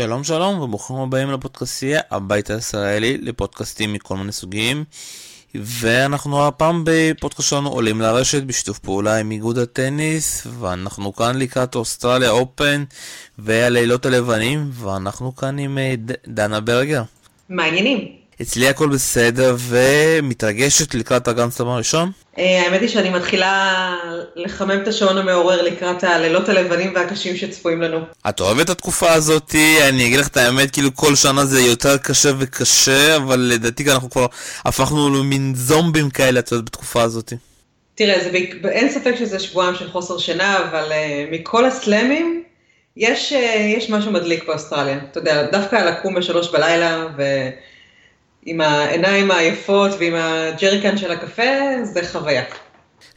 שלום שלום וברוכים הבאים לפודקאסטייה, הבית הישראלי לפודקאסטים מכל מיני סוגים. ואנחנו הפעם בפודקאסט שלנו עולים לרשת בשיתוף פעולה עם איגוד הטניס, ואנחנו כאן לקראת אוסטרליה אופן והלילות הלבנים, ואנחנו כאן עם אה, דנה ברגר. מה העניינים? אצלי הכל בסדר ומתרגשת לקראת הגרנדסלאם הראשון? אה, האמת היא שאני מתחילה לחמם את השעון המעורר לקראת הלילות הלבנים והקשים שצפויים לנו. את אוהבת את התקופה הזאת? אני אגיד לך את האמת, כאילו כל שנה זה יותר קשה וקשה, אבל לדעתי אנחנו כבר הפכנו למין זומבים כאלה, את יודעת, בתקופה הזאת. תראה, זה, אין ספק שזה שבועיים של חוסר שינה, אבל uh, מכל הסלאמים, יש, uh, יש משהו מדליק באוסטרליה. אתה יודע, דווקא לקום בשלוש בלילה, ו... עם העיניים היפות ועם הג'ריקן של הקפה, זה חוויה.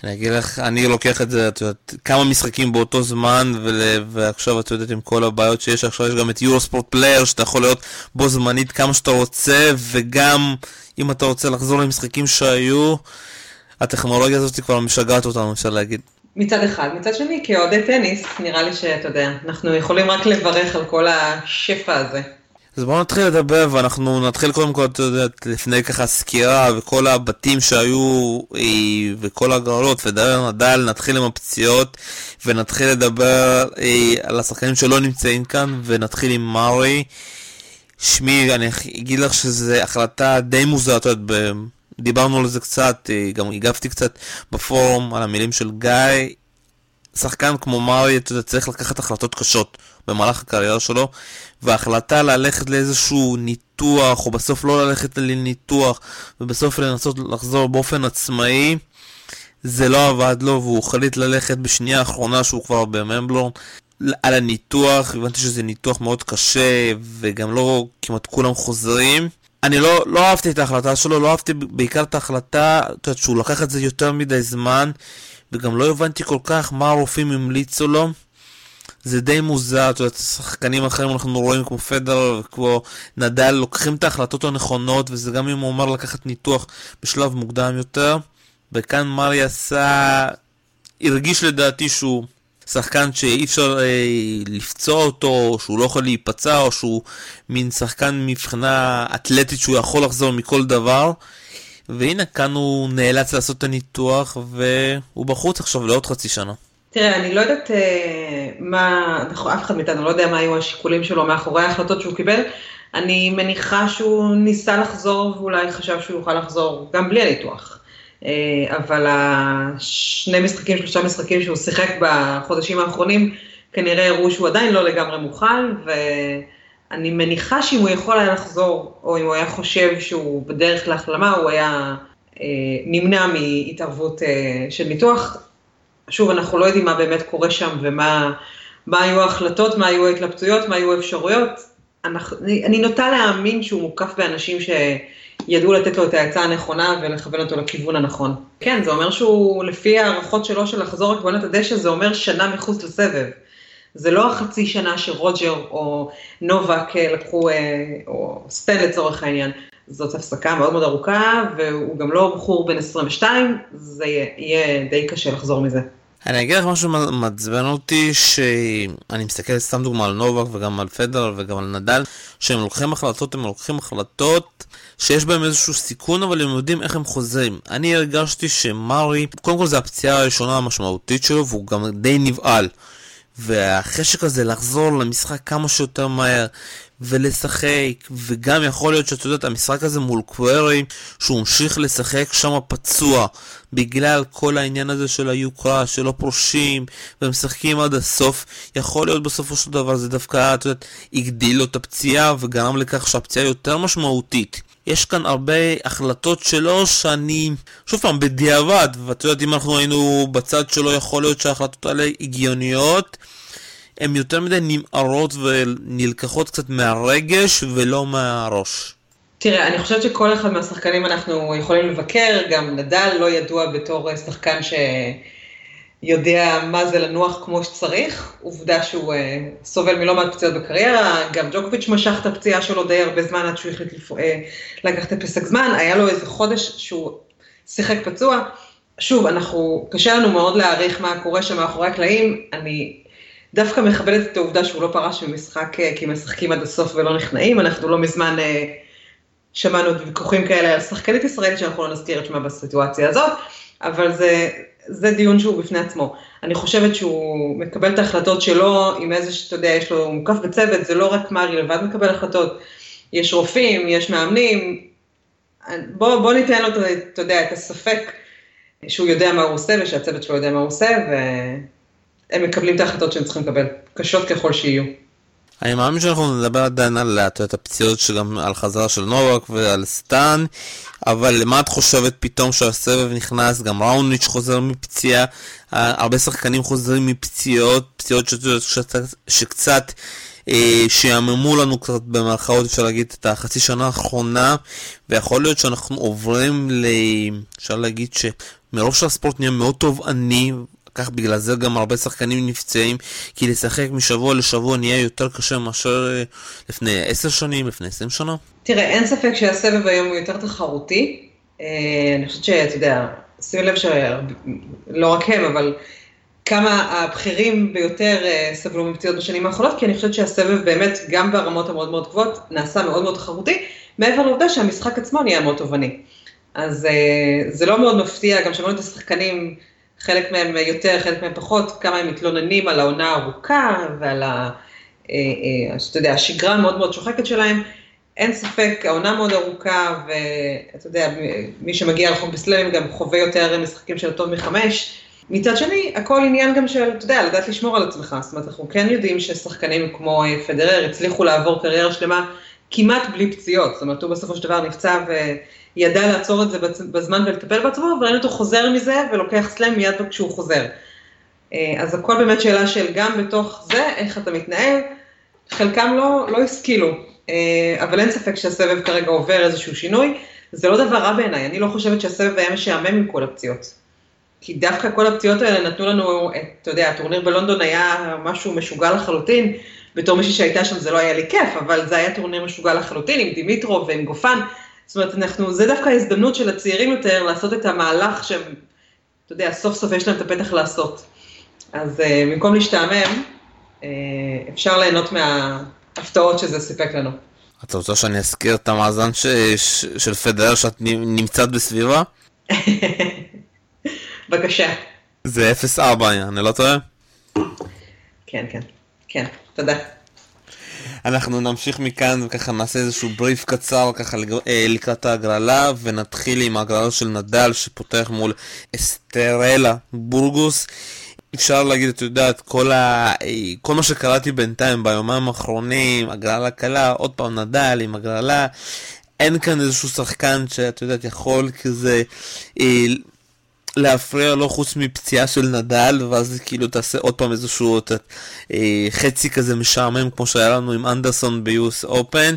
אני אגיד לך, אני לוקח את זה, את יודעת, כמה משחקים באותו זמן, ול, ועכשיו את יודעת עם כל הבעיות שיש, עכשיו יש גם את Eurosport Player, שאתה יכול להיות בו זמנית כמה שאתה רוצה, וגם אם אתה רוצה לחזור למשחקים שהיו, הטכנולוגיה הזאת כבר משגעת אותנו, אפשר להגיד. מצד אחד. מצד שני, כאוהדי טניס, נראה לי שאתה יודע, אנחנו יכולים רק לברך על כל השפע הזה. אז בואו נתחיל לדבר, ואנחנו נתחיל קודם כל, אתה יודע, לפני ככה סקירה וכל הבתים שהיו אה, וכל הגרלות, ודבר נדל, נתחיל עם הפציעות, ונתחיל לדבר אה, על השחקנים שלא נמצאים כאן, ונתחיל עם מארי. שמי, אני אגיד לך שזו החלטה די מוזרה, אתה יודע, דיברנו על זה קצת, אה, גם הגבתי קצת בפורום על המילים של גיא. שחקן כמו מארי, אתה יודע, צריך לקחת החלטות קשות במהלך הקריירה שלו, וההחלטה ללכת לאיזשהו ניתוח, או בסוף לא ללכת לניתוח, ובסוף לנסות לחזור באופן עצמאי, זה לא עבד לו, והוא החליט ללכת בשנייה האחרונה שהוא כבר בממבלורן. על הניתוח, הבנתי שזה ניתוח מאוד קשה, וגם לא כמעט כולם חוזרים. אני לא, לא אהבתי את ההחלטה שלו, לא אהבתי בעיקר את ההחלטה, את יודעת, שהוא לקח את זה יותר מדי זמן, וגם לא הבנתי כל כך מה הרופאים המליצו לו. זה די מוזר, את יודעת, שחקנים אחרים אנחנו רואים כמו פדר וכמו נדל לוקחים את ההחלטות הנכונות וזה גם אם הוא אומר לקחת ניתוח בשלב מוקדם יותר וכאן מרי עשה, הרגיש לדעתי שהוא שחקן שאי אפשר אה, לפצוע אותו, שהוא לא יכול להיפצע או שהוא מין שחקן מבחינה אתלטית שהוא יכול לחזור מכל דבר והנה כאן הוא נאלץ לעשות את הניתוח והוא בחוץ עכשיו לעוד חצי שנה. תראה, אני לא יודעת אה, מה, נכון, אף אחד מאיתנו לא יודע מה היו השיקולים שלו מאחורי ההחלטות שהוא קיבל. אני מניחה שהוא ניסה לחזור ואולי חשב שהוא יוכל לחזור גם בלי הניתוח. אה, אבל השני משחקים, שלושה משחקים שהוא שיחק בחודשים האחרונים, כנראה הראו שהוא עדיין לא לגמרי מוכן, ואני מניחה שאם הוא יכול היה לחזור, או אם הוא היה חושב שהוא בדרך להחלמה, הוא היה אה, נמנע מהתערבות של ניתוח. שוב, אנחנו לא יודעים מה באמת קורה שם ומה מה היו ההחלטות, מה היו ההתלבטויות, מה היו האפשרויות. אני, אני נוטה להאמין שהוא מוקף באנשים שידעו לתת לו את העצה הנכונה ולכוון אותו לכיוון הנכון. כן, זה אומר שהוא, לפי הערכות שלו של לחזור בעונת הדשא, זה אומר שנה מחוץ לסבב. זה לא החצי שנה שרוג'ר או נובק לקחו, אה, או סטן לצורך העניין. זאת הפסקה מאוד מאוד ארוכה, והוא גם לא בחור בן 22, זה יהיה די קשה לחזור מזה. אני אגיד לך משהו מעצבן אותי, שאני מסתכל סתם דוגמה על נובק וגם על פדר וגם על נדל, שהם לוקחים החלטות, הם לוקחים החלטות שיש בהם איזשהו סיכון, אבל הם יודעים איך הם חוזרים. אני הרגשתי שמרי, קודם כל זו הפציעה הראשונה המשמעותית שלו, והוא גם די נבהל. והחשק הזה לחזור למשחק כמה שיותר מהר ולשחק, וגם יכול להיות שאתה יודע, המשחק הזה מול קווירי, שהוא המשיך לשחק שם פצוע, בגלל כל העניין הזה של היוקרה, שלא פרושים, ומשחקים עד הסוף, יכול להיות בסופו של דבר זה דווקא, אתה יודע, הגדיל לו את הפציעה, וגרם לכך שהפציעה יותר משמעותית. יש כאן הרבה החלטות שלו שאני, שוב פעם, בדיעבד, ואת יודעת, אם אנחנו היינו בצד שלו, יכול להיות שההחלטות האלה הגיוניות. הן יותר מדי נמערות ונלקחות קצת מהרגש ולא מהראש. תראה, אני חושבת שכל אחד מהשחקנים אנחנו יכולים לבקר, גם נדל לא ידוע בתור שחקן שיודע מה זה לנוח כמו שצריך, עובדה שהוא uh, סובל מלא מעט פציעות בקריירה, גם ג'וקוביץ' משך את הפציעה שלו די הרבה זמן עד שהוא החליט לפ... uh, לקחת את פסק זמן, היה לו איזה חודש שהוא שיחק פצוע. שוב, אנחנו, קשה לנו מאוד להעריך מה קורה שם מאחורי הקלעים, אני דווקא מכבדת את העובדה שהוא לא פרש ממשחק כי משחקים עד הסוף ולא נכנעים, אנחנו לא מזמן שמענו ויכוחים כאלה על שחקנית ישראלית שאנחנו לא נזכיר את שמה בסיטואציה הזאת, אבל זה, זה דיון שהוא בפני עצמו. אני חושבת שהוא מקבל את ההחלטות שלו עם איזה שאתה יודע, יש לו, מוקף בצוות, זה לא רק מרי לבד מקבל החלטות, יש רופאים, יש מאמנים, בוא, בוא ניתן לו, אתה יודע, את הספק שהוא יודע מה הוא עושה ושהצוות שלו יודע מה הוא עושה, והם מקבלים את ההחלטות שהם צריכים לקבל, קשות ככל שיהיו. אני מאמין שאנחנו נדבר עדיין על את הפציעות שגם על חזרה של נובק ועל סטן, אבל למה את חושבת פתאום שהסבב נכנס, גם ראוניץ' חוזר מפציעה, הרבה שחקנים חוזרים מפציעות, פציעות שקצת, שקצת אה, שיעממו לנו קצת במרכאות, אפשר להגיד, את החצי שנה האחרונה, ויכול להיות שאנחנו עוברים ל... אפשר להגיד שמרוב שהספורט נהיה מאוד תובעני, כך בגלל זה גם הרבה שחקנים נפצעים, כי לשחק משבוע לשבוע נהיה יותר קשה מאשר אה, לפני עשר שנים, לפני עשרים שנה. תראה, אין ספק שהסבב היום הוא יותר תחרותי. אה, אני חושבת שאתה יודע, שים לב שלא רק הם, אבל כמה הבכירים ביותר אה, סבלו מפציעות בשנים האחרונות, כי אני חושבת שהסבב באמת, גם ברמות המאוד מאוד גבוהות, נעשה מאוד מאוד תחרותי, מעבר לעובדה שהמשחק עצמו נהיה מאוד תובעני. אז זה לא מאוד מפתיע, גם שמענו את השחקנים, חלק מהם יותר, חלק מהם פחות, כמה הם מתלוננים על העונה הארוכה ועל ה... אה, אה, שאתה יודע, השגרה המאוד מאוד שוחקת שלהם. אין ספק, העונה מאוד ארוכה, ואתה יודע, מי שמגיע רחוק בסלאמים גם חווה יותר משחקים של טוב מחמש. מצד שני, הכל עניין גם של, אתה יודע, לדעת לשמור על עצמך. זאת אומרת, אנחנו כן יודעים ששחקנים כמו אה, פדרר הצליחו לעבור קריירה שלמה כמעט בלי פציעות. זאת אומרת, הוא בסופו של דבר נפצע וידע לעצור את זה בזמן ולטפל בעצמו, וראינו אותו חוזר מזה ולוקח סלאם מיד כשהוא חוזר. אה, אז הכל באמת שאלה של גם בתוך זה, איך אתה מתנהל. חלקם לא, לא השכילו, אה, אבל אין ספק שהסבב כרגע עובר איזשהו שינוי. זה לא דבר רע בעיניי, אני לא חושבת שהסבב היה משעמם עם כל הפציעות. כי דווקא כל הפציעות האלה נתנו לנו, אתה יודע, הטורניר בלונדון היה משהו משוגע לחלוטין, בתור מישהי שהייתה שם זה לא היה לי כיף, אבל זה היה טורניר משוגע לחלוטין עם דימיטרו ועם גופן. זאת אומרת, אנחנו, זה דווקא ההזדמנות של הצעירים יותר לעשות את המהלך שהם, אתה יודע, סוף סוף יש להם את הפתח לעשות. אז uh, במקום להשתעמם, uh, אפשר ליהנות מההפתעות שזה סיפק לנו. את רוצה שאני אזכיר את המאזן ש... ש... של פדר שאת נמצאת בסביבה? בבקשה. זה 0-4, אני לא טועה? כן, כן, כן. תודה. אנחנו נמשיך מכאן וככה נעשה איזשהו בריף קצר ככה אה, לקראת ההגרלה ונתחיל עם ההגרלה של נדל שפותח מול אסטרלה בורגוס. אפשר להגיד, את יודעת, כל, ה... אה, כל מה שקראתי בינתיים ביומיים האחרונים, הגרלה קלה, עוד פעם נדל עם הגרלה, אין כאן איזשהו שחקן שאת יודעת יכול כזה אה, להפריע לו חוץ מפציעה של נדל, ואז כאילו תעשה עוד פעם איזשהו ת, אה, חצי כזה משעמם כמו שהיה לנו עם אנדרסון ביוס אופן,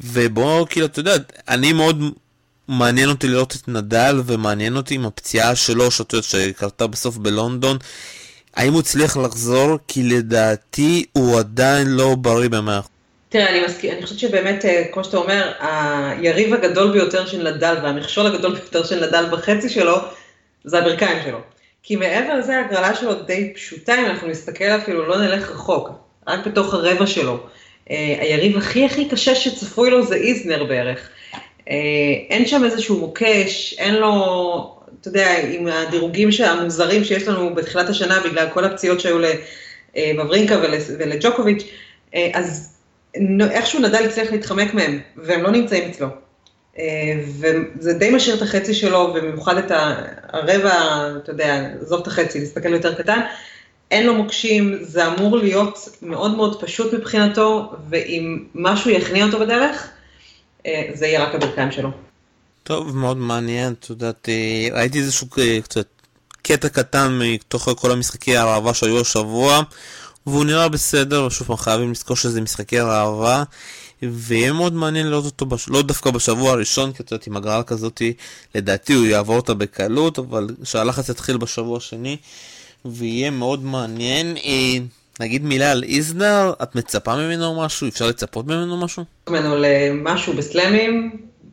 ובואו כאילו, אתה יודע, אני מאוד מעניין אותי לראות את נדל, ומעניין אותי עם הפציעה שלו, שאת יודעת, שקרתה בסוף בלונדון, האם הוא הצליח לחזור? כי לדעתי הוא עדיין לא בריא במאה אחוז. תראה, אני מסכים, אני חושבת שבאמת, אה, כמו שאתה אומר, היריב הגדול ביותר של נדל והמכשול הגדול ביותר של נדל בחצי שלו, זה הברכיים שלו. כי מעבר לזה ההגרלה שלו די פשוטה, אם אנחנו נסתכל אפילו, לא נלך רחוק, רק בתוך הרבע שלו. Uh, היריב הכי הכי קשה שצפוי לו זה איזנר בערך. Uh, אין שם איזשהו מוקש, אין לו, אתה יודע, עם הדירוגים המוזרים שיש לנו בתחילת השנה בגלל כל הפציעות שהיו לבברינקה אה, ולג'וקוביץ', uh, אז איכשהו נדל הצליח להתחמק מהם, והם לא נמצאים אצלו. אה, וזה די משאיר את החצי שלו, ובמיוחד את הרבע, אתה יודע, עזוב את החצי, להסתכל יותר קטן. אין לו מוקשים, זה אמור להיות מאוד מאוד פשוט מבחינתו, ואם משהו יכניע אותו בדרך, אה, זה יהיה רק הברכיים שלו. טוב, מאוד מעניין, את יודעת, אה, ראיתי איזשהו קצת קטע קטן מתוך כל המשחקי הראווה שהיו השבוע, והוא נראה בסדר, ושוב חייבים לזכור שזה משחקי ראווה. ויהיה מאוד מעניין לראות אותו, בש... לא דווקא בשבוע הראשון, כי את יודעת, עם הגרלה כזאתי, לדעתי הוא יעבור אותה בקלות, אבל שהלחץ יתחיל בשבוע השני, ויהיה מאוד מעניין. אה, נגיד מילה על איזנר, את מצפה ממנו משהו? אפשר לצפות ממנו משהו? ממנו למשהו בסלאמים,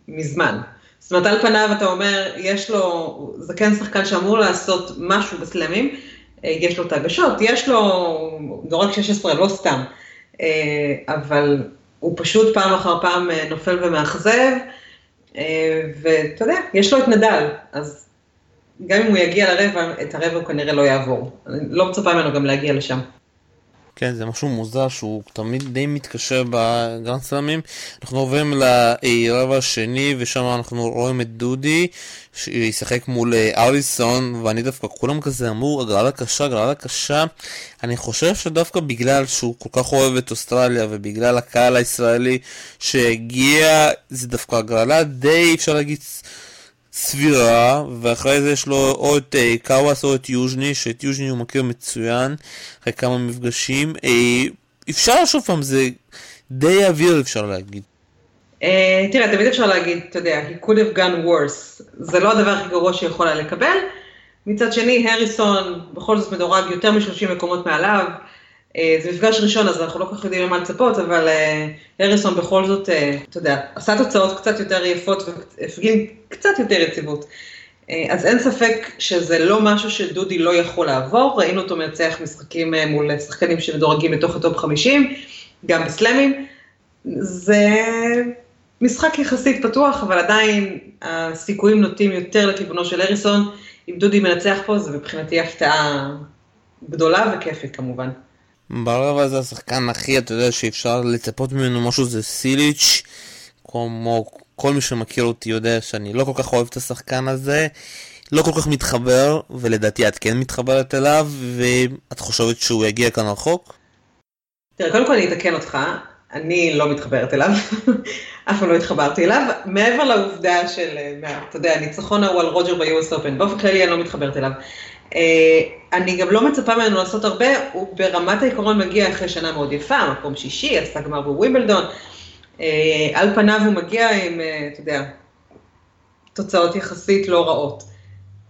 מזמן. זאת אומרת, על פניו אתה אומר, יש לו, זה כן שחקן שאמור לעשות משהו בסלאמים, יש לו את ההגשות, יש לו, דורג 16 לא סתם, אבל הוא פשוט פעם אחר פעם נופל ומאכזב, ואתה יודע, יש לו את נדל, אז גם אם הוא יגיע לרבע, את הרבע הוא כנראה לא יעבור. אני לא מצפה ממנו גם להגיע לשם. כן, זה משהו מוזר שהוא תמיד די מתקשר בגרנד סלאמים. אנחנו עוברים לרבע השני, ושם אנחנו רואים את דודי, שישחק מול אה, אריסון, ואני דווקא, כולם כזה אמרו, הגרלה קשה, הגרלה קשה. אני חושב שדווקא בגלל שהוא כל כך אוהב את אוסטרליה, ובגלל הקהל הישראלי שהגיע, זה דווקא הגרלה די, אפשר להגיד... סבירה, ואחרי זה יש לו או את אה, קאוואס או את יוז'ני, שאת יוז'ני הוא מכיר מצוין, אחרי כמה מפגשים. אה, אפשר לחשוב פעם, זה די אוויר אפשר להגיד. אה, תראה, תמיד אפשר להגיד, אתה יודע, he could have gone worse. זה לא הדבר הכי גרוע שיכול היה לקבל. מצד שני, הריסון בכל זאת מדורג יותר מ-30 מקומות מעליו. אה, זה מפגש ראשון, אז אנחנו לא כל כך יודעים למה לצפות, אבל אה, הריסון בכל זאת, אה, אתה יודע, עשה תוצאות קצת יותר יפות והפגין קצת יותר יציבות. אז אין ספק שזה לא משהו שדודי לא יכול לעבור, ראינו אותו מנצח משחקים מול שחקנים שמדורגים בתוך ה top 50, גם בסלאמים. זה משחק יחסית פתוח, אבל עדיין הסיכויים נוטים יותר לכיוונו של הריסון. אם דודי מנצח פה, זה מבחינתי הפתעה גדולה וכיפית כמובן. ברבע זה השחקן הכי, אתה יודע, שאפשר לצפות ממנו משהו זה סיליץ', כמו כל מי שמכיר אותי יודע שאני לא כל כך אוהב את השחקן הזה, לא כל כך מתחבר, ולדעתי את כן מתחברת אליו, ואת חושבת שהוא יגיע כאן רחוק? תראה, קודם כל אני אתקן אותך, אני לא מתחברת אליו, אף פעם לא התחברתי אליו, מעבר לעובדה של, אה, אתה יודע, הניצחון ההוא על רוג'ר ב-US Open, באופן כללי אני לא מתחברת אליו. אה, אני גם לא מצפה ממנו לעשות הרבה, הוא ברמת העיקרון מגיע אחרי שנה מאוד יפה, מקום שישי, עשה גמר בווימבלדון. אה, על פניו הוא מגיע עם, אה, אתה יודע, תוצאות יחסית לא רעות.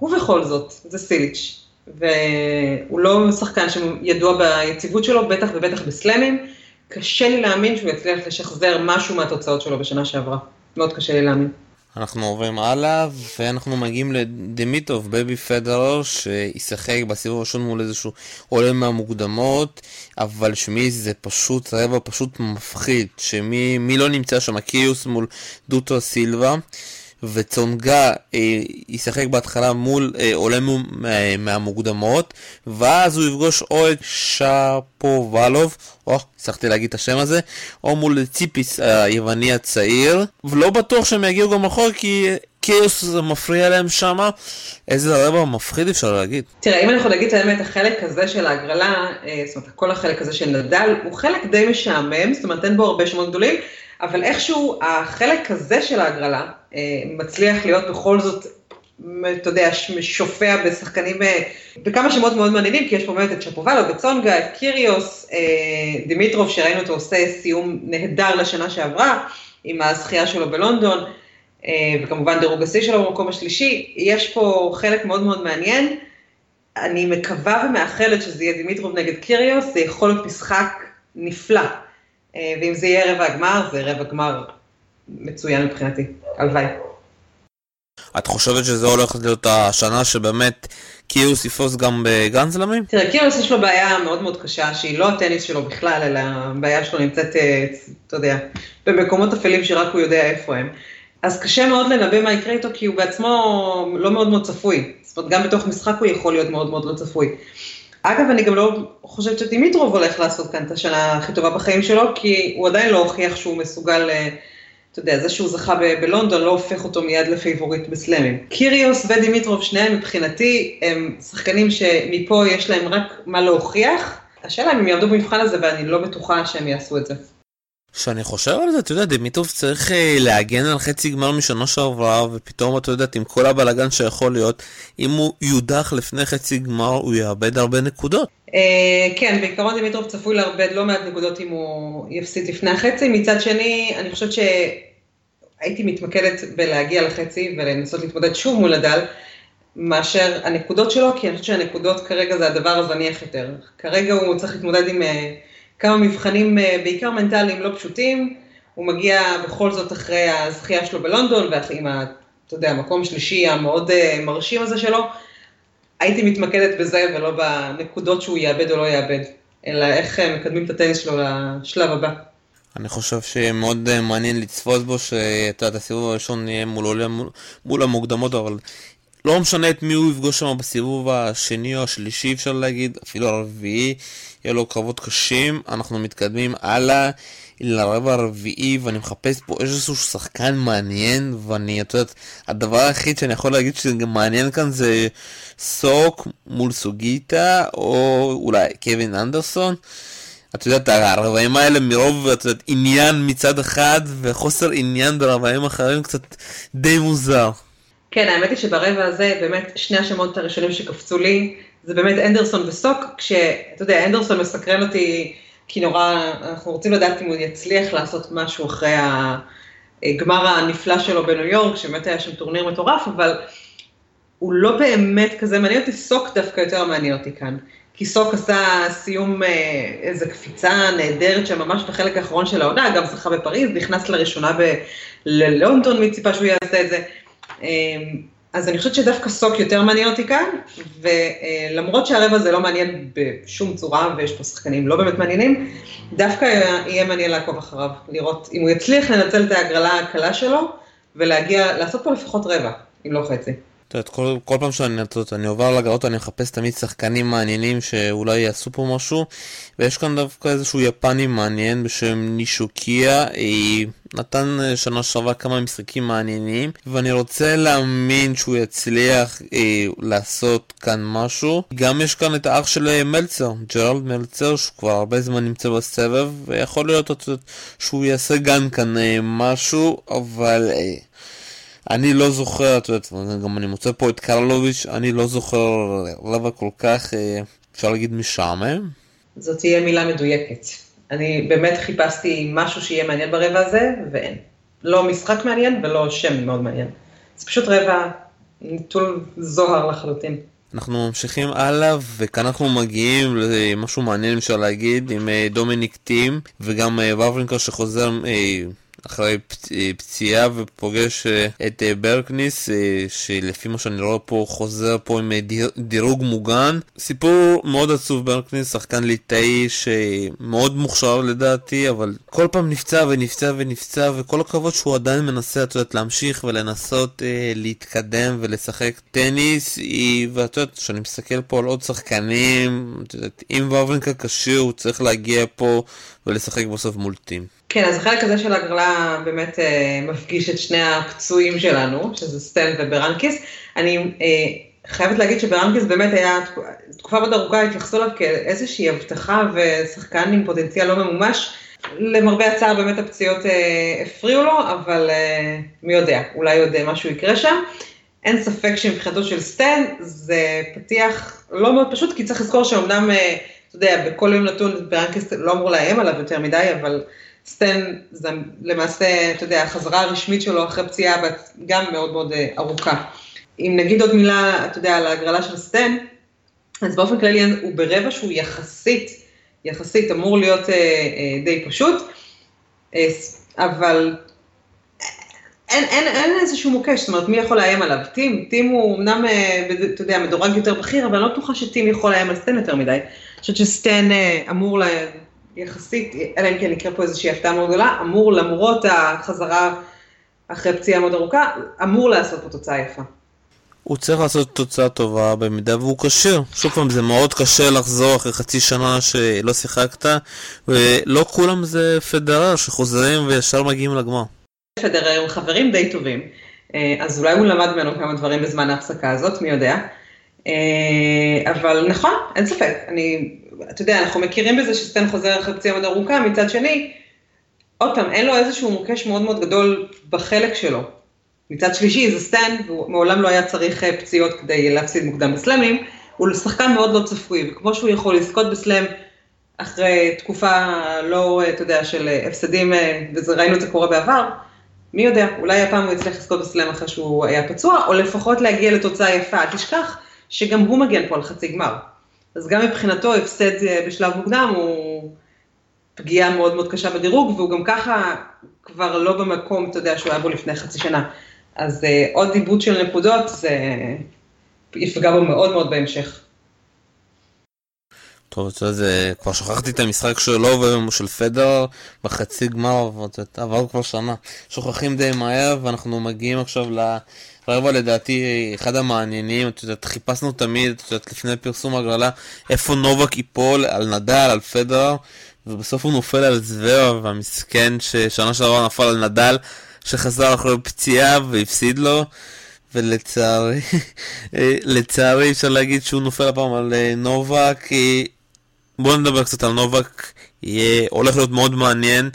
ובכל זאת, זה סיליץ', והוא לא שחקן שידוע ביציבות שלו, בטח ובטח בסלאמים. קשה לי להאמין שהוא יצליח לשחזר משהו מהתוצאות שלו בשנה שעברה. מאוד קשה לי להאמין. אנחנו עוברים הלאה, ואנחנו מגיעים לדמיטוב, בייבי פדרר, שישחק בסיבוב הראשון מול איזשהו עולה מהמוקדמות, אבל שמי זה פשוט רבע פשוט מפחיד, שמי לא נמצא שם, קיוס מול דוטו סילבה. וצונגה אה, ישחק בהתחלה מול אה, עולה אה, מהמוקדמות, ואז הוא יפגוש או את שפובלוב, או, הצלחתי להגיד את השם הזה, או מול ציפיס היווני הצעיר, ולא בטוח שהם יגיעו גם אחורה כי קיוס זה מפריע להם שמה, איזה רבע מפחיד אפשר להגיד. תראה, אם אני יכול להגיד את האמת, החלק הזה של ההגרלה, אה, זאת אומרת, כל החלק הזה של נדל, הוא חלק די משעמם, זאת אומרת, אין בו הרבה שמות גדולים. אבל איכשהו החלק הזה של ההגרלה אה, מצליח להיות בכל זאת, אתה יודע, שופע בשחקנים, אה, בכמה שמות מאוד מעניינים, כי יש פה באמת את שפובלו, בצונגה, את קיריוס, אה, דימיטרוב, שראינו אותו עושה סיום נהדר לשנה שעברה, עם הזכייה שלו בלונדון, וכמובן דירוג השיא שלו במקום השלישי, יש פה חלק מאוד מאוד מעניין. אני מקווה ומאחלת שזה יהיה דימיטרוב נגד קיריוס, זה יכול להיות משחק נפלא. אה, ואם זה יהיה רבע הגמר, זה רבע גמר מצוין מבחינתי, הלוואי. את חושבת שזה הולך להיות השנה שבאמת קיוס יפוס גם בגרנדסלמים? תראה, קיריוס יש לו בעיה מאוד מאוד קשה, שהיא לא הטניס שלו בכלל, אלא הבעיה שלו נמצאת, אה, אתה יודע, במקומות אפלים שרק הוא יודע איפה הם. אז קשה מאוד לנבא מה יקרה איתו, כי הוא בעצמו לא מאוד מאוד צפוי. זאת אומרת, גם בתוך משחק הוא יכול להיות מאוד מאוד לא צפוי. אגב, אני גם לא חושבת שדימיטרוב הולך לעשות כאן את השנה הכי טובה בחיים שלו, כי הוא עדיין לא הוכיח שהוא מסוגל, אה, אתה יודע, זה שהוא זכה ב- בלונדון לא הופך אותו מיד לפייבוריט בסלאמים. קיריוס ודימיטרוב, שניהם מבחינתי, הם שחקנים שמפה יש להם רק מה להוכיח. השאלה אם הם יעמדו במבחן הזה, ואני לא בטוחה שהם יעשו את זה. כשאני חושב על זה, אתה יודע, דמיטוב צריך אה, להגן על חצי גמר משנה שעברה, ופתאום, אתה יודע, עם כל הבלאגן שיכול להיות, אם הוא יודח לפני חצי גמר, הוא יאבד הרבה נקודות. אה, כן, בעיקרון דמיטרוב צפוי לאבד לא מעט נקודות אם הוא יפסיד לפני החצי. מצד שני, אני חושבת שהייתי מתמקדת בלהגיע לחצי ולנסות להתמודד שוב מול הדל, מאשר הנקודות שלו, כי אני חושבת שהנקודות כרגע זה הדבר הזניח יותר. כרגע הוא צריך להתמודד עם... אה, כמה מבחנים אה, בעיקר מנטליים לא פשוטים, הוא מגיע בכל זאת אחרי הזכייה שלו בלונדון, ועם, אתה יודע, המקום השלישי המאוד אה, מרשים הזה שלו, הייתי מתמקדת בזה ולא בנקודות שהוא יאבד או לא יאבד, אלא איך מקדמים את הטניס שלו לשלב הבא. אני חושב שמאוד מעניין לצפות בו, שאתה יודע, הסיבוב הראשון יהיה מול, מול, מול המוקדמות, אבל לא משנה את מי הוא יפגוש שם בסיבוב השני או השלישי אפשר להגיד, אפילו הרביעי, יהיה לו קרבות קשים, אנחנו מתקדמים הלאה לרבע הרביעי ואני מחפש פה איזשהו שחקן מעניין ואני, את יודעת, הדבר היחיד שאני יכול להגיד שגם מעניין כאן זה סוק מול סוגיטה או אולי קווין אנדרסון. את יודעת, הרבעים האלה מרוב, את יודעת, עניין מצד אחד וחוסר עניין ברבעים אחרים קצת די מוזר. כן, האמת היא שברבע הזה, באמת, שני השמות הראשונים שקפצו לי, זה באמת אנדרסון וסוק, כשאתה יודע, אנדרסון מסקרן אותי, כי נורא, אנחנו רוצים לדעת אם הוא יצליח לעשות משהו אחרי הגמר הנפלא שלו בניו יורק, שבאמת היה שם טורניר מטורף, אבל הוא לא באמת כזה מעניין אותי, סוק דווקא יותר מעניין אותי כאן. כי סוק עשה סיום, אה, איזה קפיצה נהדרת שם ממש בחלק האחרון של העונה, גם זכה בפריז, נכנס לראשונה ללונדון, מי ציפה שהוא יעשה את זה. אמ, אז אני חושבת שדווקא סוק יותר מעניין אותי כאן, ולמרות שהרבע הזה לא מעניין בשום צורה, ויש פה שחקנים לא באמת מעניינים, דווקא יהיה מעניין לעקוב אחריו, לראות אם הוא יצליח לנצל את ההגרלה הקלה שלו, ולהגיע, לעשות פה לפחות רבע, אם לא חצי. את יודעת, כל, כל פעם שאני יודעת, אני עובר לגרות אני מחפש תמיד שחקנים מעניינים שאולי יעשו פה משהו ויש כאן דווקא איזשהו יפני מעניין בשם נישוקיה היא נתן אה, שנה שעברה כמה משחקים מעניינים ואני רוצה להאמין שהוא יצליח אה, לעשות כאן משהו. גם יש כאן את האח של אה, מלצר, ג'רלד מלצר שהוא כבר הרבה זמן נמצא בסבב ויכול להיות את, שהוא יעשה גם כאן אה, משהו אבל אה, אני לא זוכר, את יודעת, גם אני מוצא פה את קרלוביץ', אני לא זוכר רבע כל כך, אה, אפשר להגיד משעמם. זאת תהיה מילה מדויקת. אני באמת חיפשתי משהו שיהיה מעניין ברבע הזה, ואין. לא משחק מעניין ולא שם מאוד מעניין. זה פשוט רבע נטול זוהר לחלוטין. אנחנו ממשיכים הלאה, וכאן אנחנו מגיעים למשהו מעניין אפשר להגיד, עם אה, דומיניק טים, וגם אה, וברלינקר שחוזר אחרי אה, פציעה ופוגש אה, את אה, ברקניס, שלפי מה שאני רואה פה חוזר פה עם דירוג מוגן. סיפור מאוד עצוב ברנקיס, שחקן ליטאי שמאוד מוכשר לדעתי, אבל כל פעם נפצע ונפצע ונפצע, וכל הכבוד שהוא עדיין מנסה, את יודעת, להמשיך ולנסות להתקדם ולשחק טניס, ואת יודעת, כשאני מסתכל פה על עוד שחקנים, את יודעת, אם ואוורינקה כשיר הוא צריך להגיע פה ולשחק בסוף מול טים. כן, אז החלק הזה של הגרלה באמת אה, מפגיש את שני הפצועים שלנו, שזה סטן וברנקיס. אני אה, חייבת להגיד שברנקיס באמת היה, תקופה מאוד ארוכה התייחסו אליו כאיזושהי הבטחה ושחקן עם פוטנציאל לא ממומש. למרבה הצער באמת הפציעות אה, הפריעו לו, אבל אה, מי יודע, אולי עוד אה, משהו יקרה שם. אין ספק שמבחינתו של סטן זה פתיח לא מאוד פשוט, כי צריך לזכור שאומנם, אה, אתה יודע, בכל יום נתון ברנקיס לא אמור לאיים עליו יותר מדי, אבל סטן זה למעשה, אתה יודע, החזרה הרשמית שלו אחרי פציעה גם מאוד מאוד אה, ארוכה. אם נגיד עוד מילה, אתה יודע, על ההגרלה של סטן, אז באופן כללי הוא ברבע שהוא יחסית, יחסית אמור להיות אה, אה, די פשוט, אה, אבל אין, אין, אין איזשהו מוקש, זאת אומרת, מי יכול לאיים עליו? טים, טים הוא אמנם, אה, אתה יודע, מדורג יותר בכיר, אבל אני לא בטוחה שטים יכול לאיים על סטן יותר מדי. אני חושבת שסטן אה, אמור יחסית, אלא אם כן יקרה פה איזושהי הפתעה מאוד גדולה, אמור למרות החזרה אחרי פציעה מאוד ארוכה, אמור לעשות פה תוצאה יפה. הוא צריך לעשות תוצאה טובה במידה והוא כשיר. שוב פעם, זה מאוד קשה לחזור אחרי חצי שנה שלא שיחקת, ולא כולם זה פדרר שחוזרים וישר מגיעים לגמר. פדרר הם חברים די טובים, אה, אז אולי הוא למד ממנו כמה דברים בזמן ההפסקה הזאת, מי יודע. אה, אבל נכון, אין ספק, אני, אתה יודע, אנחנו מכירים בזה שסטן חוזר אחרי פציעה מאוד ארוכה, מצד שני, עוד פעם, אין לו איזשהו מוקש מאוד מאוד גדול בחלק שלו. מצד שלישי זה סטן, והוא מעולם לא היה צריך אה, פציעות כדי להפסיד מוקדם בסלאמים, הוא שחקן מאוד לא צפוי, וכמו שהוא יכול לזכות בסלאם אחרי תקופה לא, אתה יודע, של הפסדים, וראינו את זה קורה בעבר, מי יודע, אולי הפעם הוא יצליח לזכות בסלאם אחרי שהוא היה פצוע, או לפחות להגיע לתוצאה יפה, אל תשכח שגם הוא מגן פה על חצי גמר. אז גם מבחינתו הפסד אה, בשלב מוקדם הוא פגיעה מאוד מאוד קשה בדירוג, והוא גם ככה כבר לא במקום, אתה יודע, שהוא היה בו לפני חצי שנה. אז uh, עוד עיבוד של נקודות זה יפגע בו מאוד מאוד בהמשך. טוב, אתה יודע, זה... כבר שכחתי את המשחק שלו ושל פדר בחצי גמר, עבר כבר שנה. שוכחים די מהר, ואנחנו מגיעים עכשיו לרבע לדעתי אחד המעניינים, את יודעת, חיפשנו תמיד, את יודעת, לפני פרסום הגרלה, איפה נובק ייפול, על נדל, על פדר, ובסוף הוא נופל על זוור, והמסכן ששנה שעברה נפל על נדל, שחזר אחרי פציעה והפסיד לו. ולצערי, לצערי אפשר להגיד שהוא נופל הפעם על אה, נובק, בואו נדבר קצת על נובק, יהיה, הולך להיות מאוד מעניין.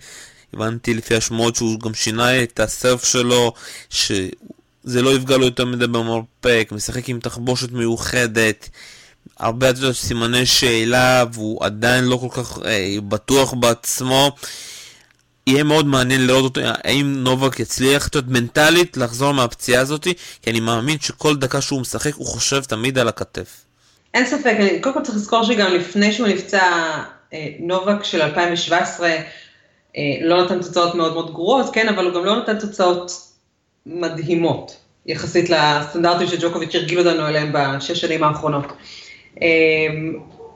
הבנתי לפי השמועות שהוא גם שינה את הסרף שלו, שזה לא יפגע לו יותר מדי במרפק, משחק עם תחבושת מיוחדת, הרבה יודעת, סימני שאלה, והוא עדיין לא כל כך אה, בטוח בעצמו. יהיה מאוד מעניין לראות אותו, האם נובק יצליח, יודעת, מנטלית לחזור מהפציעה הזאת, כי אני מאמין שכל דקה שהוא משחק הוא חושב תמיד על הכתף. אין ספק, אני, קודם כל צריך לזכור שגם לפני שהוא נפצע, אה, נובק של 2017 אה, לא נתן תוצאות מאוד מאוד גרועות, כן, אבל הוא גם לא נתן תוצאות מדהימות, יחסית לסטנדרטים שג'וקוביץ' הרגיל אותנו אליהם בשש שנים האחרונות. אה,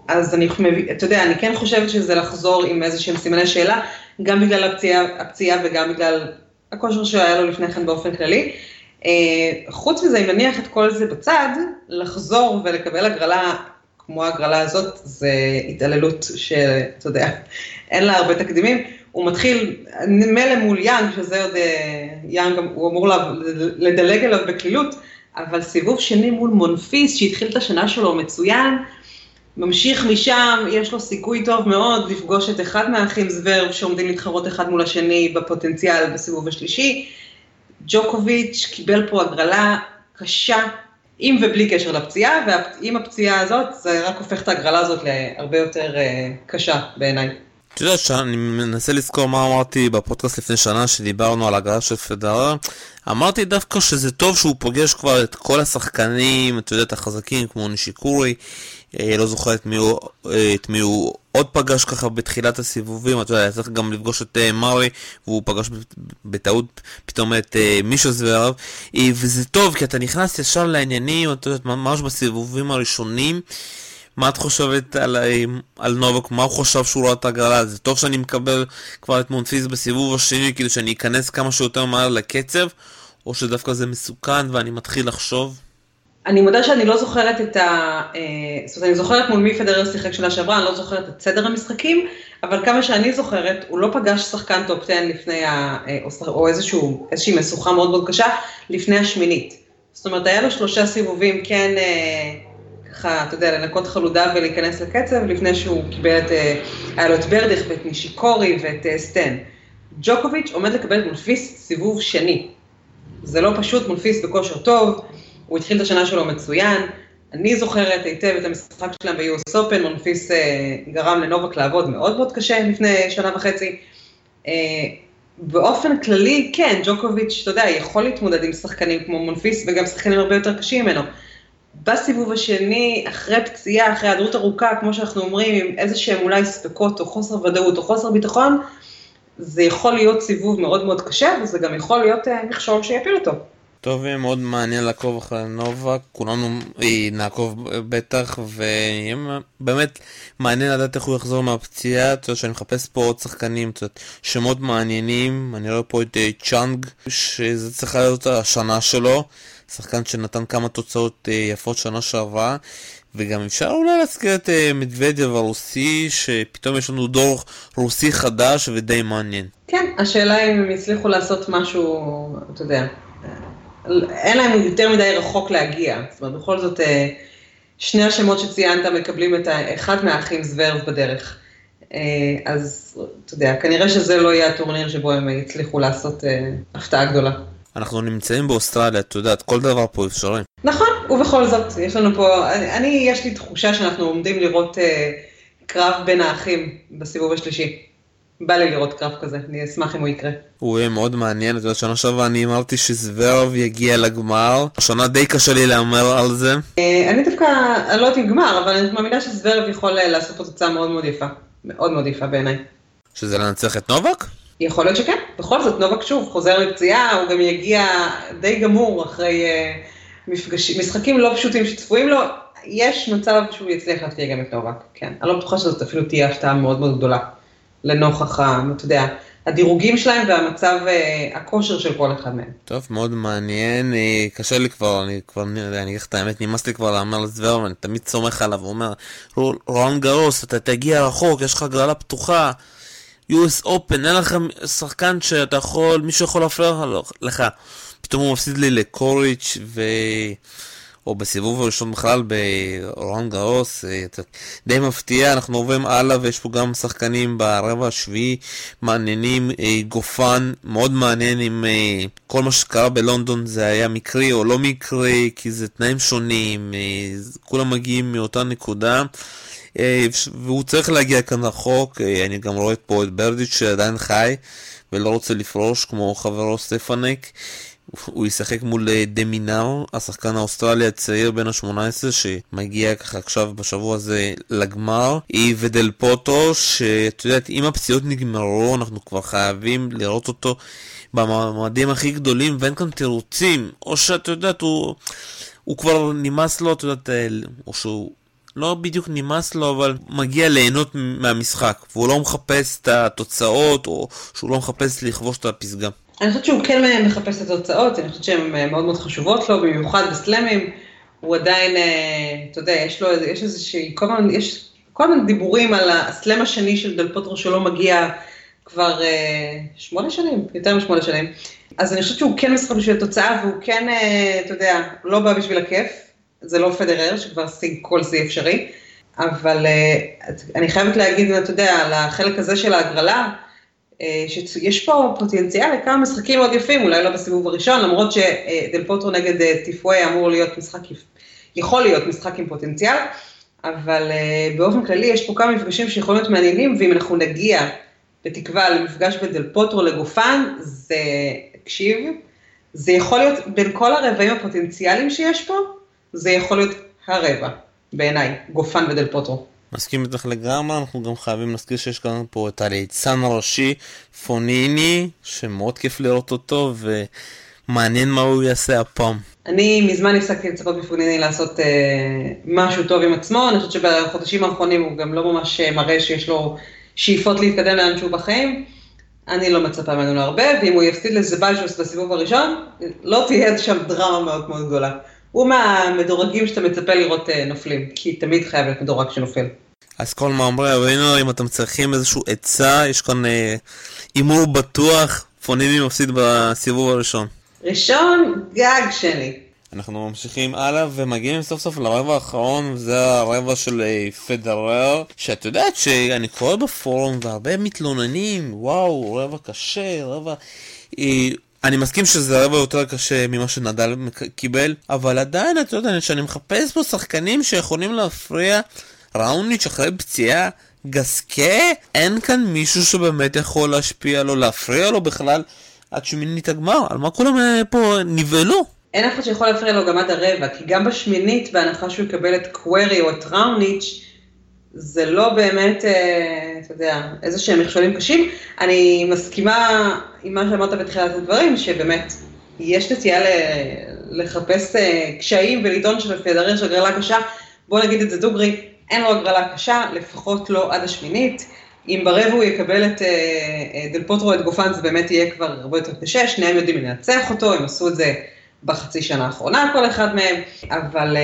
אז אני, אתה יודע, אני כן חושבת שזה לחזור עם איזה שהם סימני שאלה, גם בגלל הפציעה, הפציעה וגם בגלל הכושר שהיה לו לפני כן באופן כללי. אה, חוץ מזה, אם נניח את כל זה בצד, לחזור ולקבל הגרלה כמו ההגרלה הזאת, זה התעללות שאתה יודע, אין לה הרבה תקדימים. הוא מתחיל, מילא מול יאנג, שזה עוד, אה, יאנג, הוא אמור לדלג אליו בקלילות, אבל סיבוב שני מול מונפיס, שהתחיל את השנה שלו מצוין, ממשיך משם, יש לו סיכוי טוב מאוד לפגוש את אחד מהאחים זוורב שעומדים להתחרות אחד מול השני בפוטנציאל בסיבוב השלישי. ג'וקוביץ' קיבל פה הגרלה קשה, עם ובלי קשר לפציעה, ועם הפציעה הזאת זה רק הופך את ההגרלה הזאת להרבה יותר uh, קשה בעיניי. את יודעת שאני מנסה לזכור מה אמרתי בפודקאסט לפני שנה שדיברנו על הגרלה של פדרר אמרתי דווקא שזה טוב שהוא פוגש כבר את כל השחקנים, את יודעת, החזקים כמו נישיקורי אה, לא זוכר את מי הוא, אה, את מי הוא עוד פגש ככה בתחילת הסיבובים, אתה יודע, צריך גם לפגוש את אה, מארי, והוא פגש בטעות פתאום את מישהו זוורב, וזה טוב, כי אתה נכנס ישר לעניינים, אתה יודע, ממש בסיבובים הראשונים. מה את חושבת על, על נובק? מה הוא חושב שהוא ראה את הגרלה? זה טוב שאני מקבל כבר את מונפיס בסיבוב השני, כאילו שאני אכנס כמה שיותר מהר לקצב, או שדווקא זה מסוכן ואני מתחיל לחשוב? אני מודה שאני לא זוכרת את ה... אה, זאת אומרת, אני זוכרת מול מי פדרר שיחק שנה שעברה, אני לא זוכרת את סדר המשחקים, אבל כמה שאני זוכרת, הוא לא פגש שחקן top 10 לפני ה... אה, או איזשהו, איזושהי משוכה מאוד מאוד קשה, לפני השמינית. זאת אומרת, היה לו שלושה סיבובים, כן, אה, ככה, אתה יודע, לנקות חלודה ולהיכנס לקצב, לפני שהוא קיבל את... היה לו את ברדיך ואת נישיקורי ואת סטן. ג'וקוביץ' עומד לקבל מולפיס סיבוב שני. זה לא פשוט, מולפיס בכושר טוב. הוא התחיל את השנה שלו מצוין. אני זוכרת היטב את המשחק שלהם ב-US Open, מונפיס אה, גרם לנובק לעבוד מאוד מאוד קשה לפני שנה וחצי. אה, באופן כללי, כן, ג'וקוביץ', אתה יודע, יכול להתמודד עם שחקנים כמו מונפיס וגם שחקנים הרבה יותר קשים ממנו. בסיבוב השני, אחרי פציעה, אחרי היעדרות ארוכה, כמו שאנחנו אומרים, עם איזה שהם אולי ספקות או חוסר ודאות או חוסר ביטחון, זה יכול להיות סיבוב מאוד מאוד קשה, וזה גם יכול להיות אה, מכשול שיפיל אותו. טוב, יהיה מאוד מעניין לעקוב אחרי נובה, כולנו אה, נעקוב בטח, ויהיה באמת מעניין לדעת איך הוא יחזור מהפציעה, אתה יודע שאני מחפש פה עוד שחקנים, אתה יודע, שמות מעניינים, אני רואה פה את אה, צ'אנג, שזה צריך להיות השנה שלו, שחקן שנתן כמה תוצאות אה, יפות שנה שעברה, וגם אפשר אולי להזכיר את מדוודיה הרוסי, שפתאום יש לנו דור רוסי חדש ודי מעניין. כן, השאלה אם הם יצליחו לעשות משהו, אתה יודע. אין להם יותר מדי רחוק להגיע. זאת אומרת, בכל זאת, אה, שני השמות שציינת מקבלים את אחד מהאחים זוורב בדרך. אה, אז אתה יודע, כנראה שזה לא יהיה הטורניר שבו הם יצליחו לעשות אה, הפתעה גדולה. אנחנו נמצאים באוסטרליה, את יודעת, כל דבר פה אפשרי. נכון, ובכל זאת, יש לנו פה, אני, אני יש לי תחושה שאנחנו עומדים לראות אה, קרב בין האחים בסיבוב השלישי. בא לי לראות קרב כזה, אני אשמח אם הוא יקרה. הוא יהיה מאוד מעניין, את יודעת, שנה שעברה אני אמרתי שזוורב יגיע לגמר, השנה די קשה לי להמר על זה. אה, אני דווקא, אני לא יודעת אם גמר, אבל אני מאמינה שזוורב יכול אה, לעשות פה תוצאה מאוד מאוד יפה, מאוד מאוד יפה בעיניי. שזה לנצח את נובק? יכול להיות שכן, בכל זאת נובק שוב חוזר מפציעה, הוא גם יגיע די גמור אחרי, אה, מפגשים, משחקים לא פשוטים שצפויים לו, יש מצב שהוא יצליח להפתיע גם את נובק, כן. אני לא בטוחה שזאת אפילו תהיה הפתעה מאוד מאוד גדולה, לנוכח, אתה יודע, הדירוגים שלהם והמצב, אה, הכושר של כל אחד מהם. טוב, מאוד מעניין, אה, קשה לי כבר, אני כבר, אני אגיד לך את האמת, נמאס לי כבר להמר לזוורמן, אני תמיד סומך עליו, הוא אומר, רון גרוס, אתה תגיע רחוק, יש לך הגרלה פתוחה, US Open, אין לך שחקן שאתה יכול, מישהו יכול להפריע לך. פתאום הוא מפסיד לי לקוריץ' ו... או בסיבוב הראשון בכלל ברון גרוס, אה, די מפתיע, אנחנו עוברים הלאה ויש פה גם שחקנים ברבע השביעי מעניינים, אה, גוף מאוד מעניין עם אה, כל מה שקרה בלונדון זה היה מקרי או לא מקרי, כי זה תנאים שונים, כולם מגיעים מאותה נקודה. והוא צריך להגיע כאן רחוק, אני גם רואה פה את ברדיץ' שעדיין חי ולא רוצה לפרוש כמו חברו סטפאנק. הוא ישחק מול אה, דמינר, השחקן האוסטרלי הצעיר בן ה-18 שמגיע ככה עכשיו בשבוע הזה לגמר. דל פוטרו, שאת יודעת, אם הפציעות נגמרו, אנחנו כבר חייבים לראות אותו במעמדים הכי גדולים, ואין כאן תירוצים. או שאת יודעת, הוא, הוא כבר נמאס לו, את יודעת, אה, או שהוא... לא בדיוק נמאס לו, אבל מגיע ליהנות מהמשחק, והוא לא מחפש את התוצאות, או שהוא לא מחפש לכבוש את הפסגה. אני חושבת שהוא כן מחפש את התוצאות, אני חושבת שהן אה, מאוד מאוד חשובות לו, במיוחד בסלאמים. הוא עדיין, אה, אתה יודע, יש לו, יש איזושהי, כל מיני, יש כל מיני דיבורים על הסלאם השני של דל פוטרו שלא מגיע כבר אה, שמונה שנים, יותר משמונה שנים. אז אני חושבת שהוא כן משחק בשביל התוצאה, והוא כן, אתה יודע, לא בא בשביל הכיף. זה לא פדרר, שכבר שיג כל שיא אפשרי. אבל אני חייבת להגיד, אתה יודע, על החלק הזה של ההגרלה, אה, שיש פה פוטנציאל לכמה משחקים מאוד יפים, אולי לא בסיבוב הראשון, למרות שדל פוטרו נגד אה, טיפואי אמור להיות משחק, יכול להיות משחק עם פוטנציאל, אבל אה, באופן כללי יש פה כמה מפגשים שיכולים להיות מעניינים, ואם אנחנו נגיע, בתקווה, למפגש בין דל פוטרו לגופן, זה, תקשיב, זה יכול להיות, בין כל הרבעים הפוטנציאליים שיש פה, זה יכול להיות הרבע, בעיניי, גופן ודל פוטרו. מסכים איתך לגמרי, אנחנו גם חייבים להזכיר שיש כאן פה את הליצן הראשי, פוניני, שמאוד כיף לראות אותו, ומעניין מה הוא יעשה הפעם. אני מזמן הפסקתי לצפות מפוניני לעשות אה, משהו טוב עם עצמו, אני חושבת שבחודשים האחרונים הוא גם לא ממש אה, מראה שיש לו שאיפות להתקדם לאן שהוא בחיים. אני לא מצפה ממנו להרבה, ואם הוא יפסיד לזבאז'וס בסיבוב הראשון, לא תהיה שם דרמה מאוד מאוד גדולה. הוא מהמדורגים שאתה מצפה לראות אה, נופלים, כי תמיד חייב להיות מדורג שנופל. אז כל מאמרי הווינר, אם אתם צריכים איזשהו עצה, יש כאן אה, הימור אה, בטוח, פונימי מפסיד בסיבוב הראשון. ראשון, גג שני. אנחנו ממשיכים הלאה ומגיעים סוף סוף לרבע האחרון, וזה הרבע של אה, פדרר, שאת יודעת שאני קורא בפורום והרבה מתלוננים, וואו, רבע קשה, רבע... אני מסכים שזה רבע יותר קשה ממה שנדל קיבל, אבל עדיין, אתה יודע, שאני מחפש פה שחקנים שיכולים להפריע ראוניץ' אחרי פציעה, גסקה, אין כאן מישהו שבאמת יכול להשפיע לו, להפריע לו בכלל עד שמינית הגמר, על מה כולם אה, פה נבהלו? אין אף אחד שיכול להפריע לו גם עד הרבע, כי גם בשמינית, בהנחה שהוא יקבל את קווירי או את ראוניץ', זה לא באמת, אה, אתה יודע, איזה שהם מכשולים קשים. אני מסכימה עם מה שאמרת בתחילת הדברים, שבאמת, יש נטייה לחפש אה, קשיים ולטעון שלפדרר יש הגרלה קשה. בוא נגיד את זה דוגרי, אין לו הגרלה קשה, לפחות לא עד השמינית. אם ברבע הוא יקבל את אה, דל פוטרו, את גופן, זה באמת יהיה כבר הרבה יותר קשה, שניהם יודעים לנצח אותו, הם עשו את זה בחצי שנה האחרונה, כל אחד מהם, אבל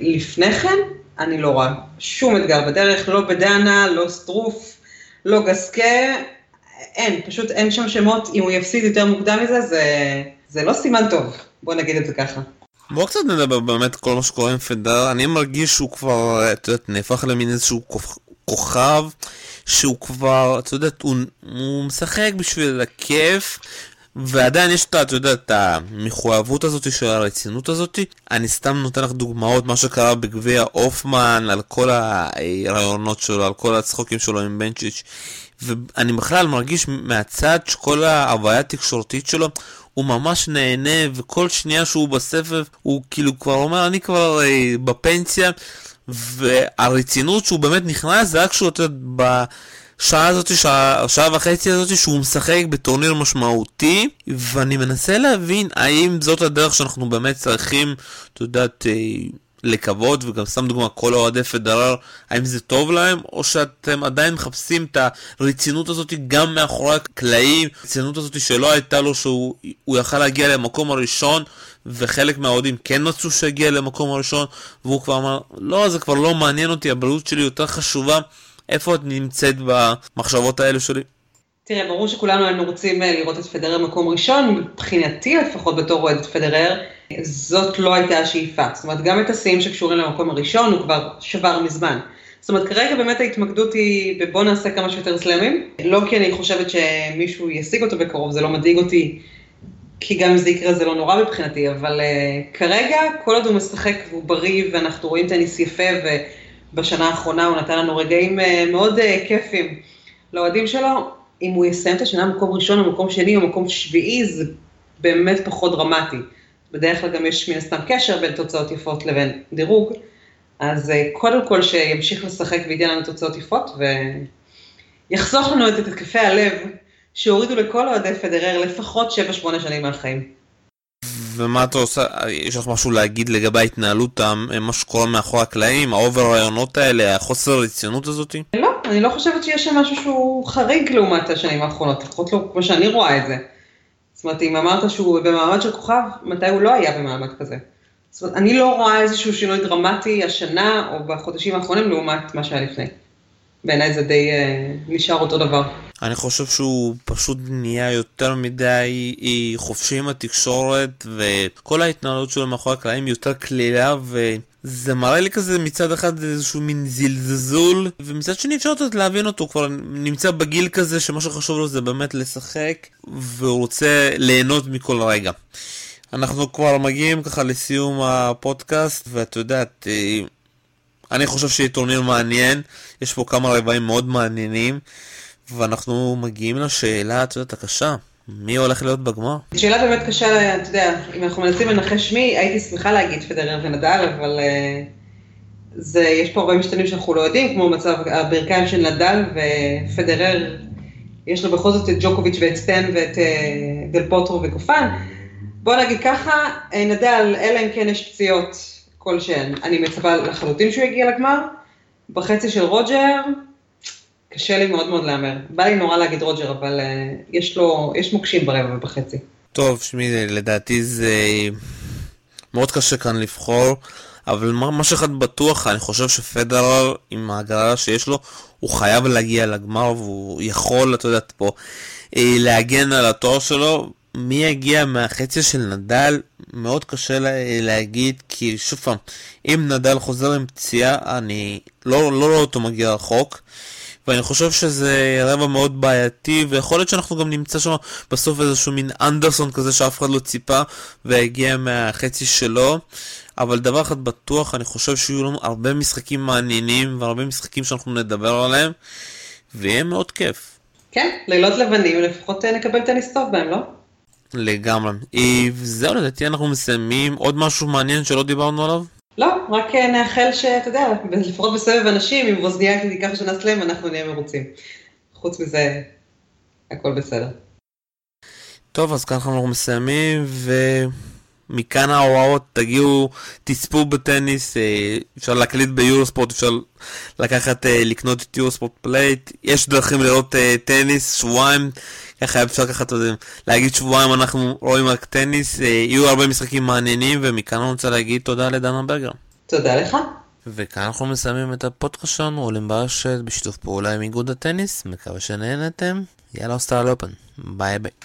לפני כן, אני לא רואה שום אתגר בדרך, לא בדנה, לא סטרוף, לא גסקה, אין, פשוט אין שם שמות, אם הוא יפסיד יותר מוקדם מזה, זה, זה לא סימן טוב, בוא נגיד את זה ככה. בוא קצת נדבר באמת כל מה שקורה עם פדר, אני מרגיש שהוא כבר, את יודעת, נהפך למין איזשהו כוכב, שהוא כבר, את יודעת, הוא, הוא משחק בשביל הכיף, ועדיין יש את, את יודעת, המחויבות הזאת של הרצינות הזאת. אני סתם נותן לך דוגמאות, מה שקרה בגביע אופמן, על כל הרעיונות שלו, על כל הצחוקים שלו עם בנצ'יץ', ואני בכלל מרגיש מהצד שכל ההוויה התקשורתית שלו, הוא ממש נהנה, וכל שנייה שהוא בסבב, הוא כאילו כבר אומר, אני כבר אה, בפנסיה, והרצינות שהוא באמת נכנס, זה רק כשהוא, אתה יודע, השעה הזאת, שעה, השעה וחצי הזאת שהוא משחק בטורניר משמעותי, ואני מנסה להבין האם זאת הדרך שאנחנו באמת צריכים, את יודעת, אה, לקוות, וגם סתם דוגמה, כל אוהדי פדרר, האם זה טוב להם, או שאתם עדיין מחפשים את הרצינות הזאת גם מאחורי הקלעים, הרצינות הזאת שלא הייתה לו שהוא יכל להגיע למקום הראשון, וחלק מהאוהדים כן מצאו שהגיע למקום הראשון, והוא כבר אמר, לא, זה כבר לא מעניין אותי, הבריאות שלי יותר חשובה. איפה את נמצאת במחשבות האלו שלי? תראה, ברור שכולנו היינו רוצים אה, לראות את פדרר מקום ראשון, מבחינתי לפחות בתור אוהד פדרר, זאת לא הייתה השאיפה. זאת אומרת, גם את השיאים שקשורים למקום הראשון הוא כבר שבר מזמן. זאת אומרת, כרגע באמת ההתמקדות היא בבוא נעשה כמה שיותר סלאמים, לא כי אני חושבת שמישהו ישיג אותו בקרוב, זה לא מדאיג אותי, כי גם אם זה יקרה זה לא נורא מבחינתי, אבל uh, כרגע, כל עוד הוא משחק והוא בריא ואנחנו רואים טניס יפה, ובשנה האחרונה הוא נתן לנו רגעים uh, מאוד uh, כיפים לאוהדים שלו, אם הוא יסיים את השנה במקום ראשון או מקום שני או מקום שביעי, זה באמת פחות דרמטי. בדרך כלל גם יש מן הסתם קשר בין תוצאות יפות לבין דירוג, אז אה, קודם כל שימשיך לשחק וייתן לנו תוצאות יפות, ויחסוך לנו את התקפי הלב שהורידו לכל אוהדי פדרר לפחות 7-8 שנים מהחיים. ומה אתה עושה, יש לך משהו להגיד לגבי ההתנהלות, מה שקורה מאחורי הקלעים, ה over רעיונות האלה, החוסר הרצינות הזאתי? לא, אני לא חושבת שיש שם משהו שהוא חריג לעומת השנים האחרונות, לפחות לא כמו שאני רואה את זה. זאת אומרת, אם אמרת שהוא במעמד של כוכב, מתי הוא לא היה במעמד כזה? זאת אומרת, אני לא רואה איזשהו שינוי דרמטי השנה או בחודשים האחרונים לעומת מה שהיה לפני. בעיניי זה די אה, נשאר אותו דבר. אני חושב שהוא פשוט נהיה יותר מדי חופשי עם התקשורת וכל ההתנהלות שלו מאחורי הקלעים יותר קלילה וזה מראה לי כזה מצד אחד איזשהו מין זלזול ומצד שני אפשר לתת להבין אותו, כבר נמצא בגיל כזה שמה שחשוב לו זה באמת לשחק והוא רוצה ליהנות מכל רגע. אנחנו כבר מגיעים ככה לסיום הפודקאסט ואת יודעת אה, אני חושב שיהיה טורניר מעניין, יש פה כמה רבעים מאוד מעניינים, ואנחנו מגיעים לשאלה, את יודעת, הקשה. מי הולך להיות בגמר? שאלה באמת קשה, אתה יודע, אם אנחנו מנסים לנחש מי, הייתי שמחה להגיד פדרר ונדל, אבל uh, זה, יש פה הרבה משתנים שאנחנו לא יודעים, כמו מצב הברכיים של נדל ופדרר, יש לו בכל זאת את ג'וקוביץ' ואת סטן ואת uh, דל פוטרו וגופן. בוא נגיד ככה, אה, נדל, אלא אם כן יש פציעות כלשהן. אני מצפה לחלוטין שהוא יגיע לגמר. בחצי של רוג'ר, קשה לי מאוד מאוד להמר. בא לי נורא להגיד רוג'ר, אבל uh, יש לו, יש מוקשים ברבע ובחצי. טוב, שמי, לדעתי זה מאוד קשה כאן לבחור, אבל מה שאחד בטוח, אני חושב שפדרר, עם ההגרלה שיש לו, הוא חייב להגיע לגמר, והוא יכול, אתה יודעת, פה, אה, להגן על התואר שלו, מי יגיע מהחצי של נדל, מאוד קשה לה, להגיד, כי שוב פעם, אם נדל חוזר עם פציעה, אני לא, לא רואה אותו מגיע רחוק. ואני חושב שזה רבע מאוד בעייתי, ויכול להיות שאנחנו גם נמצא שם בסוף איזשהו מין אנדרסון כזה שאף אחד לא ציפה, והגיע מהחצי שלו. אבל דבר אחד בטוח, אני חושב שיהיו לנו הרבה משחקים מעניינים, והרבה משחקים שאנחנו נדבר עליהם, ויהיה מאוד כיף. כן, לילות לבנים, לפחות נקבל טניס טוב בהם, לא? לגמרי. זהו, לדעתי אנחנו מסיימים. עוד משהו מעניין שלא דיברנו עליו? לא, רק אה, נאחל שאתה יודע, לפחות בסבב אנשים, אם ווזניאק ייקח שנה סלם, אנחנו נהיה מרוצים. חוץ מזה, הכל בסדר. טוב, אז ככה אנחנו מסיימים, ומכאן ההוראות, תגיעו, תצפו בטניס, אה, אפשר להקליט ביורוספורט, אפשר לקחת, אה, לקנות את Eurosport Player, יש דרכים לראות טניס, שבועיים. ככה אפשר ככה, אתה יודע, להגיד שבועיים אנחנו רואים רק טניס, אה, יהיו הרבה משחקים מעניינים, ומכאן אני רוצה להגיד תודה לדנה ברגר. תודה לך. וכאן אנחנו מסיימים את הפודקאסט שלנו, עולים לרשת, בשיתוף פעולה עם איגוד הטניס, מקווה שנהנתם, יאללה Australian Open, ביי ביי.